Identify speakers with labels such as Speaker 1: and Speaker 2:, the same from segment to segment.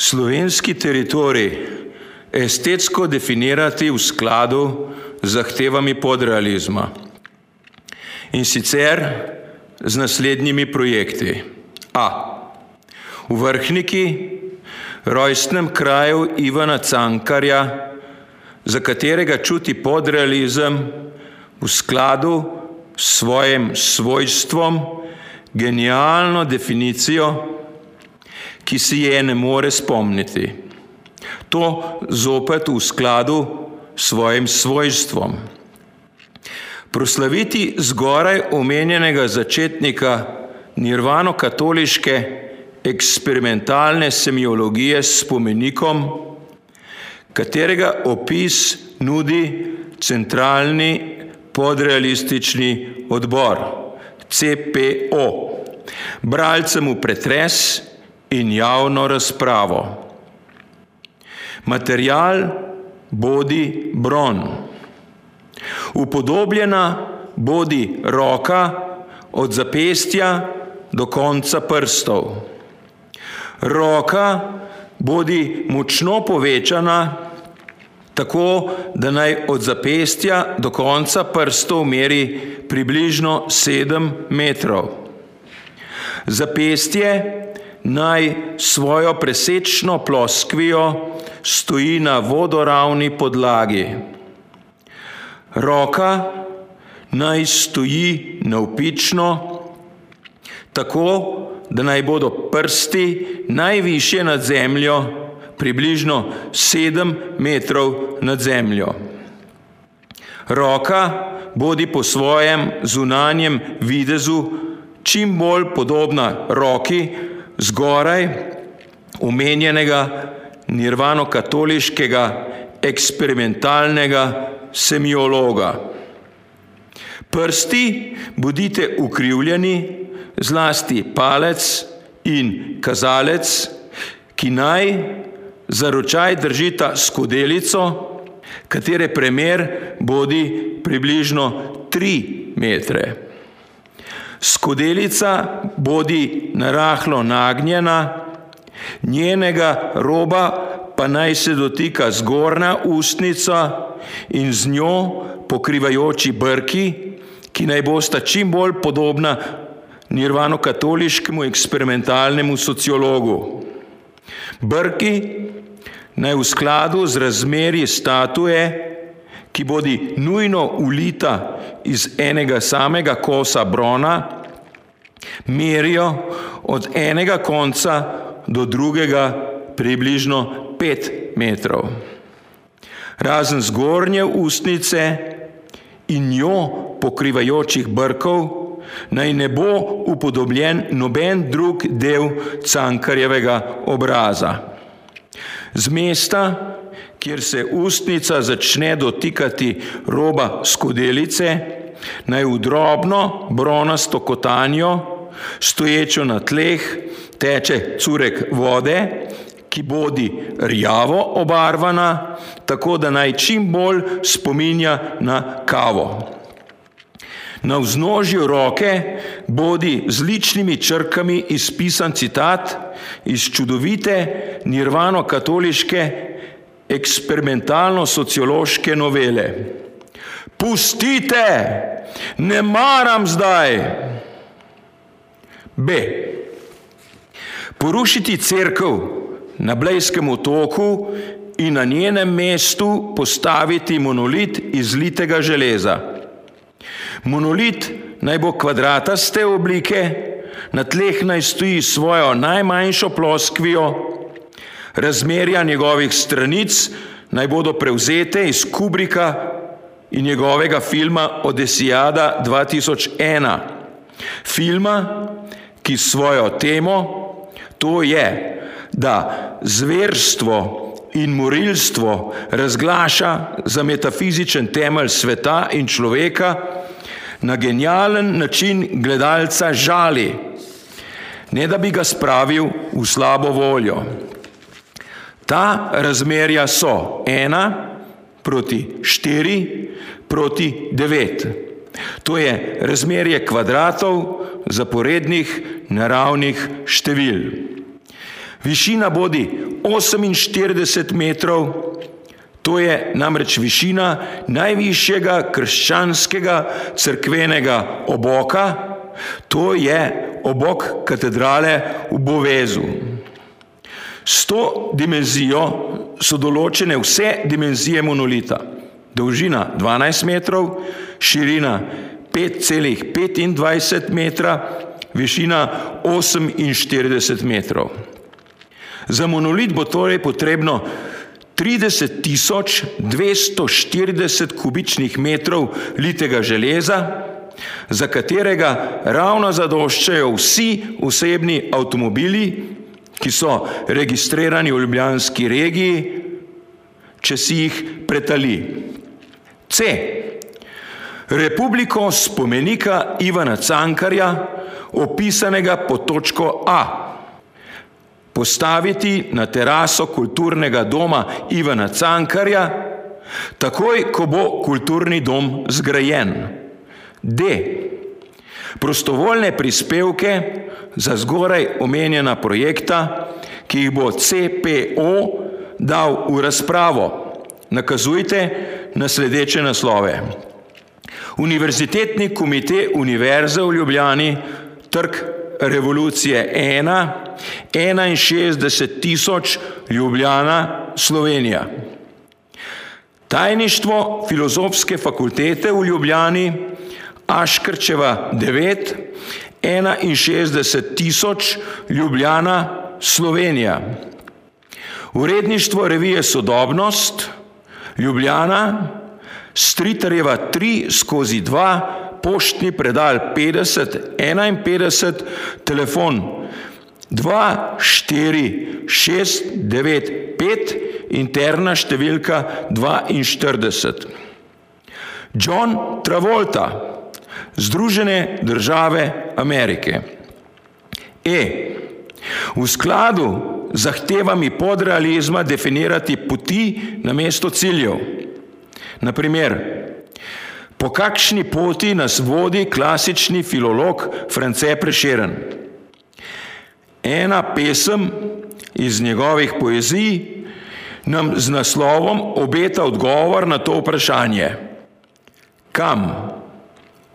Speaker 1: slovenski teritorij estetsko definirati v skladu z zahtevami podrealizma. In sicer z naslednjimi projekti. A. V vrhniki, rojstnem kraju Ivana Cankarja, za katerega čuti podrealizem v skladu s svojim svojstvom, genialno definicijo, ki si je ne more spomniti. To zopet v skladu s svojim svojstvom. Proslaviti zgoraj omenjenega začetnika nirvano-katoliške eksperimentalne semiologije s spomenikom, katerega opis nudi centralni podrealistični odbor CPO, bralcem v pretres in javno razpravo. Material bodi bron. Upodobljena bodi roka od zapestja do konca prstov. Roka bodi močno povečana, tako da naj od zapestja do konca prstov meri približno sedem metrov. Zapestje naj svojo presečno ploskvijo stoji na vodoravni podlagi. Roka naj stoji navpično, tako da naj bodo prsti najviše nad zemljo, približno sedem metrov nad zemljo. Roka bodi po svojem zunanjem videzu čim bolj podobna roki, zgoraj omenjenega nirvano-katoliškega eksperimentalnega semiologa. Prsti bodite ukrivljeni, zlasti palec in kazalec, ki naj za ročaj držita skodelico, katere premer bodi približno tri metre. Skodelica bodi narahlo nagnjena, njenega roba pa naj se dotika zgornja ustnica in z njo pokrivajoči brki, ki naj bosta čim bolj podobna nirvano-katoliškemu eksperimentalnemu sociologu. Brki naj v skladu z razmerji statue, ki bodi nujno ulita iz enega samega kosa brona, merijo od enega konca do drugega približno pet metrov. Razen zgornje ustnice in njo pokrivajočih brkov, naj ne bo upodobljen noben drug del cankarjevega obraza. Z mesta, kjer se ustnica začne dotikati roba skodelice, naj v drobno bronasto kotanjo, stoječo na tleh, teče curek vode, ki bodi rjavo obarvana, tako da naj čim bolj spominja na kavo. Na vznožju roke bodi z ličnimi črkami izpisan citat iz čudovite nirvano-katoliške eksperimentalno-sociološke novele. Pustite, ne maram zdaj. B. Porušiti crkv na Blejskem otoku in na njenem mestu postaviti monolit iz litega železa. Monolit naj bo kvadrataste oblike, na tleh naj stoji svojo najmanjšo ploskvijo, razmerja njegovih stranic naj bodo prevzete iz Kubrika in njegovega filma Odesijada 2001. Filma, ki svojo temo, to je, da zverstvo in morilstvo razglaša za metafizičen temelj sveta in človeka, na genijalen način gledalca žali, ne da bi ga spravil v slabo voljo. Ta razmerja so ena proti štiri proti devet. To je razmerje kvadratov zaporednih naravnih števil. Višina bodi 48 metrov, to je namreč višina najvišjega krščanskega crkvenega oboka, to je obok katedrale v Bovezu. S to dimenzijo so določene vse dimenzije monolita. Dolžina 12 metrov, širina 5,25 metra, višina 48 metrov. Za monolit bo torej potrebno 30 tisoč 240 kubičnih metrov litega železa, za katerega ravno zadoščajo vsi osebni avtomobili, ki so registrirani v Ljubljanski regiji, če si jih pretali. C. Republiko spomenika Ivana Cankarja, opisanega pod točko A. Postaviti na teraso kulturnega doma Ivana Cankarja, takoj, ko bo kulturni dom zgrajen. D. Prostovoljne prispevke za zgoraj omenjena projekta, ki jih bo CPO dal v razpravo. Nakazujte na sledeče naslove. Univerzitetni komite Univerze v Ljubljani, trg revolucije 1, 61 tisoč Ljubljana, Slovenija. Tajništvo filozofske fakultete v Ljubljani, Aškrčeva 9, 61 tisoč Ljubljana, Slovenija. Uredništvo revije Sodobnost, Ljubljana, Stritarjeva 3 skozi 2, poštni predal 50, 51, telefon 2, 4, 6, 9, 5, interna številka 42. John Travolta, Združene države Amerike. E. V skladu z zahtevami podrealizma definirati poti na mesto ciljev. Naprimer, po kakšni poti nas vodi klasični filolog France Preširen. Ena pesem iz njegovih poezij nam z naslovom obeta odgovor na to vprašanje. Kam?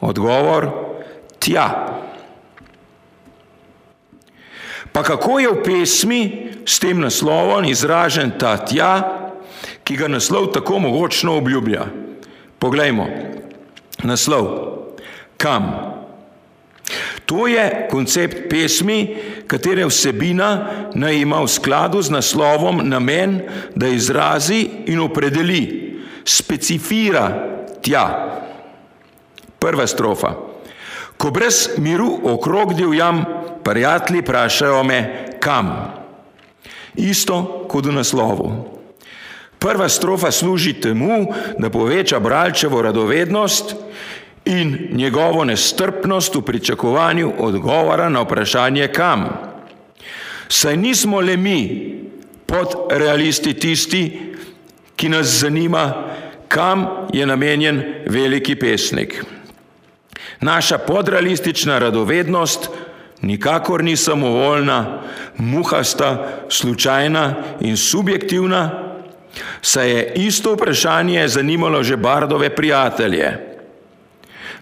Speaker 1: Odgovor tja. Pa kako je v pesmi s tem naslovom izražen ta tja, ki ga naslov tako mogočno obljublja? Poglejmo, naslov, kam? To je koncept pesmi, katere vsebina naj ima v skladu z naslovom namen, da izrazi in opredeli, specifira tja. Prva strofa. Ko brez miru okrog divjam, prijatelji vprašajo me, kam. Isto kot v naslovu. Prva strofa služi temu, da poveča bralčevo radovednost in njegovo nestrpnost v pričakovanju odgovora na vprašanje kam. Saj nismo le mi pod realisti tisti, ki nas zanima, kam je namenjen veliki pesnik. Naša podrealistična radovednost nikakor ni samovoljna, muhasta, slučajna in subjektivna, saj je isto vprašanje zanimalo že Bardove prijatelje.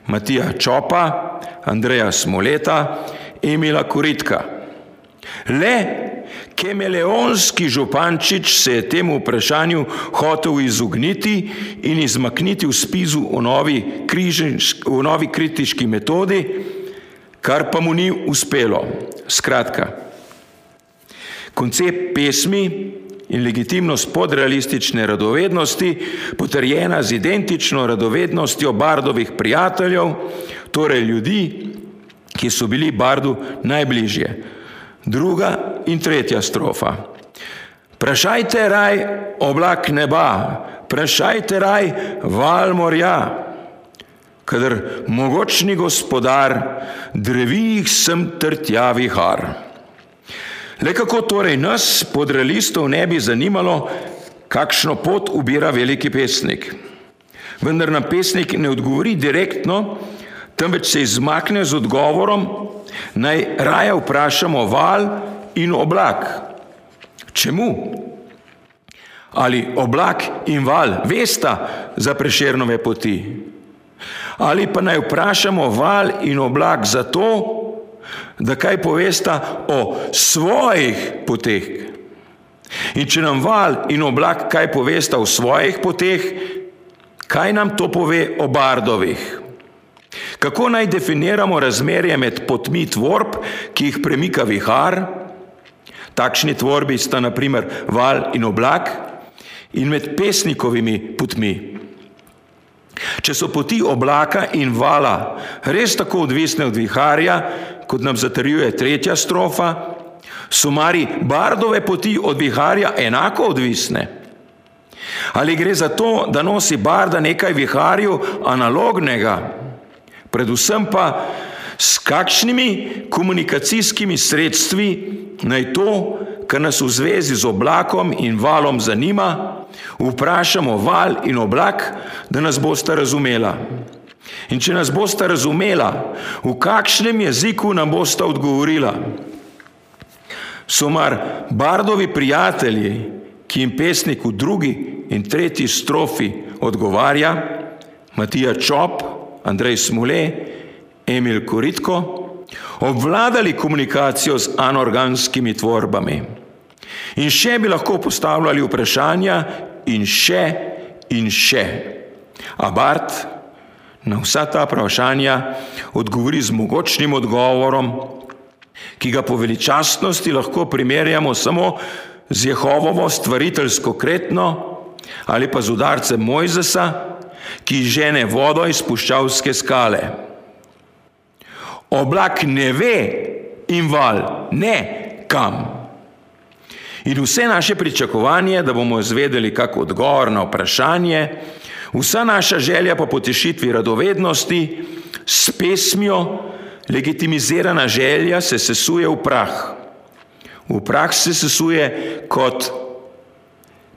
Speaker 1: Matija Čopa, Andreja Smoleta, Emila Kuritka. Le kemeleonski župančič se je temu vprašanju hotel izogniti in izmakniti v spizu o novi, križinš, o novi kritiški metodi, kar pa mu ni uspelo. Skratka, koncept pesmi in legitimnost podrealistične radovednosti, potrjena z identično radovednostjo Bardovih prijateljev, torej ljudi, ki so bili Bardu najbližje. Druga in tretja strofa. Prašajte raj oblak neba, prašajte raj val morja, kadar mogočni gospodar drevih sem trtja vihar. Le kako torej nas, podrealistov, ne bi zanimalo, kakšno pot ubira veliki pesnik. Vendar nam pesnik ne odgovori direktno, temveč se izmakne z odgovorom, naj raje vprašamo val in oblak. Čemu? Ali oblak in val vesta za prešernove poti? Ali pa naj vprašamo val in oblak za to, da kaj povesta o svojih poteh. In če nam val in oblak kaj povesta o svojih poteh, kaj nam to pove o bardovih? Kako naj definiramo razmerje med potmi tvorb, ki jih premika vihar? Takšni tvorbi sta naprimer val in oblak in med pesnikovimi potmi. Če so poti oblaka in vala res tako odvisne od viharja, kot nam zatrjuje tretja strofa, so mari bardove poti od viharja enako odvisne. Ali gre za to, da nosi barda nekaj viharju analognega, predvsem pa s kakšnimi komunikacijskimi sredstvi naj to, kar nas v zvezi z oblakom in valom zanima, vprašamo val in oblak, da nas boste razumela. In če nas boste razumela, v kakšnem jeziku nam boste odgovorila. So mar bardovi prijatelji, ki jim pesnik v drugi in tretji strofi odgovarja, Matija Čop, Andrej Smule, Emil Koritko, obvladali komunikacijo z anorganskimi tvorbami. In še bi lahko postavljali vprašanja in še in še. A Bart na vsa ta vprašanja odgovori z mogočnim odgovorom, ki ga po veličastnosti lahko primerjamo samo z Jehovovo stvariteljsko kretno ali pa z udarcem Mojzesa, ki žene vodo iz puščavske skale. Oblak ne ve in val ne kam. In vse naše pričakovanje, da bomo izvedeli kak odgovor na vprašanje, vsa naša želja po potešitvi radovednosti s pesmijo, legitimizirana želja se sesuje v prah. V prah se sesuje kot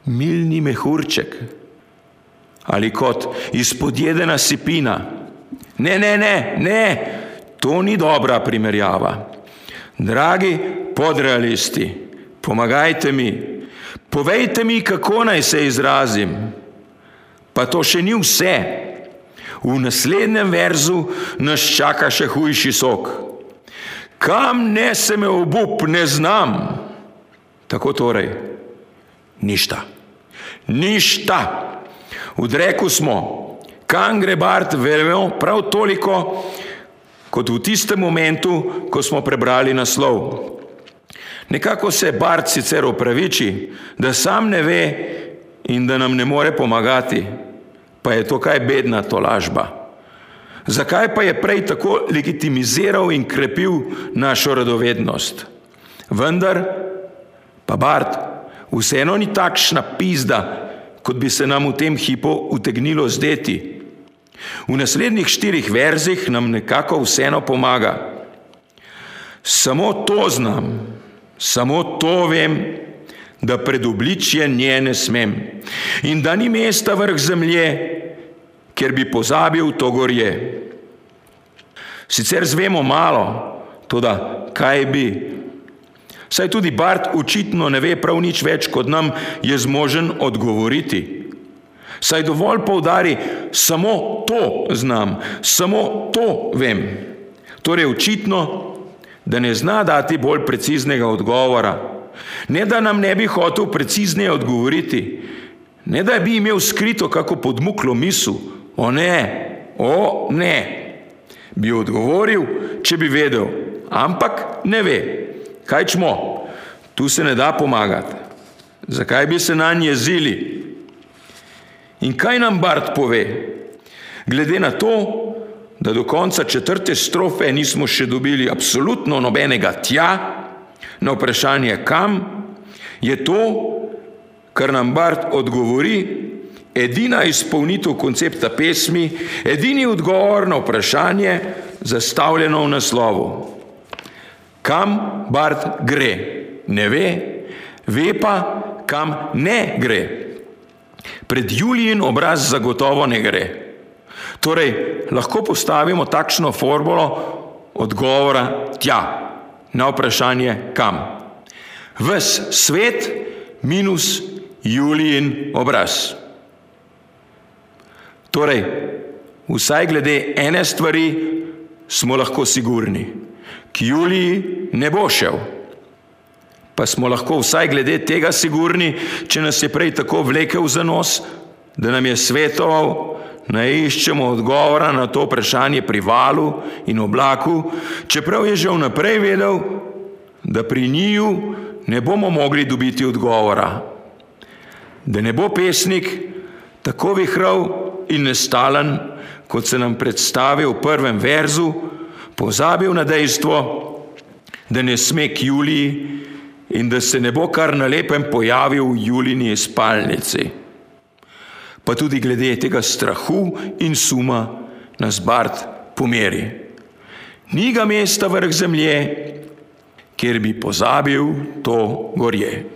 Speaker 1: milni mehurček ali kot izpodjedena sipina. Ne, ne, ne, ne, to ni dobra primerjava. Dragi podrealisti, pomagajte mi, povejte mi, kako naj se izrazim. Pa to še ni vse. V naslednjem verzu nas čaka še hujši sok. Kam ne se me obup, ne znam. Tako torej, ništa. Ništa. V dreku smo. Kam gre Bart, vemo prav toliko, kot v tistem momentu, ko smo prebrali naslov. Nekako se Bart sicer opraviči, da sam ne ve in da nam ne more pomagati, pa je to kaj bedna tolažba. Zakaj pa je prej tako legitimiziral in krepil našo radovednost? Vendar pa Bart vseeno ni takšna pizda, kot bi se nam v tem hipu utegnilo zdeti. V naslednjih štirih verzih nam nekako vseeno pomaga. Samo to znam, Samo to vem, da pred obličje nje ne smem in da ni mesta vrh zemlje, ker bi pozabil to gorje. Sicer zvemo malo, to da kaj bi. Saj tudi Bart očitno ne ve prav nič več, kot nam je zmožen odgovoriti. Saj dovolj poudari, samo to znam, samo to vem. Torej očitno da ne zna dati bolj preciznega odgovora, ne da nam ne bi hotel precizneje odgovoriti, ne da bi imel skrito kako podmuklo misel, o ne, o ne, bi odgovoril, če bi vedel, ampak ne ve, kaj čmo, tu se ne da pomagati, zakaj bi se na nje jezili. In kaj nam Bart pove? Glede na to, da do konca četrte strofe nismo še dobili absolutno nobenega tja, na vprašanje kam, je to, kar nam Bart odgovori, edina izpolnitev koncepta pesmi, edini odgovor na vprašanje, zastavljeno v naslovu. Kam Bart gre? Ne ve, ve pa, kam ne gre. Pred Julijin obraz zagotovo ne gre. Torej, lahko postavimo takšno formulo odgovora tja na vprašanje kam. Ves svet minus Julijin obraz. Torej, vsaj glede ene stvari smo lahko sigurni. K Juliji ne bo šel. Pa smo lahko vsaj glede tega sigurni, če nas je prej tako vlekel za nos, da nam je svetoval, da iščemo odgovora na to vprašanje pri valu in oblaku, čeprav je že vnaprej vedel, da pri njiju ne bomo mogli dobiti odgovora. Da ne bo pesnik tako vihrav in nestalen, kot se nam predstavi v prvem verzu, pozabil na dejstvo, da ne sme k Juliji in da se ne bo kar na lepem pojavil v Julini spalnici. Pa tudi glede tega strahu in suma nas Bart pomeri. Ni ga mesta vrh zemlje, kjer bi pozabil to gorje.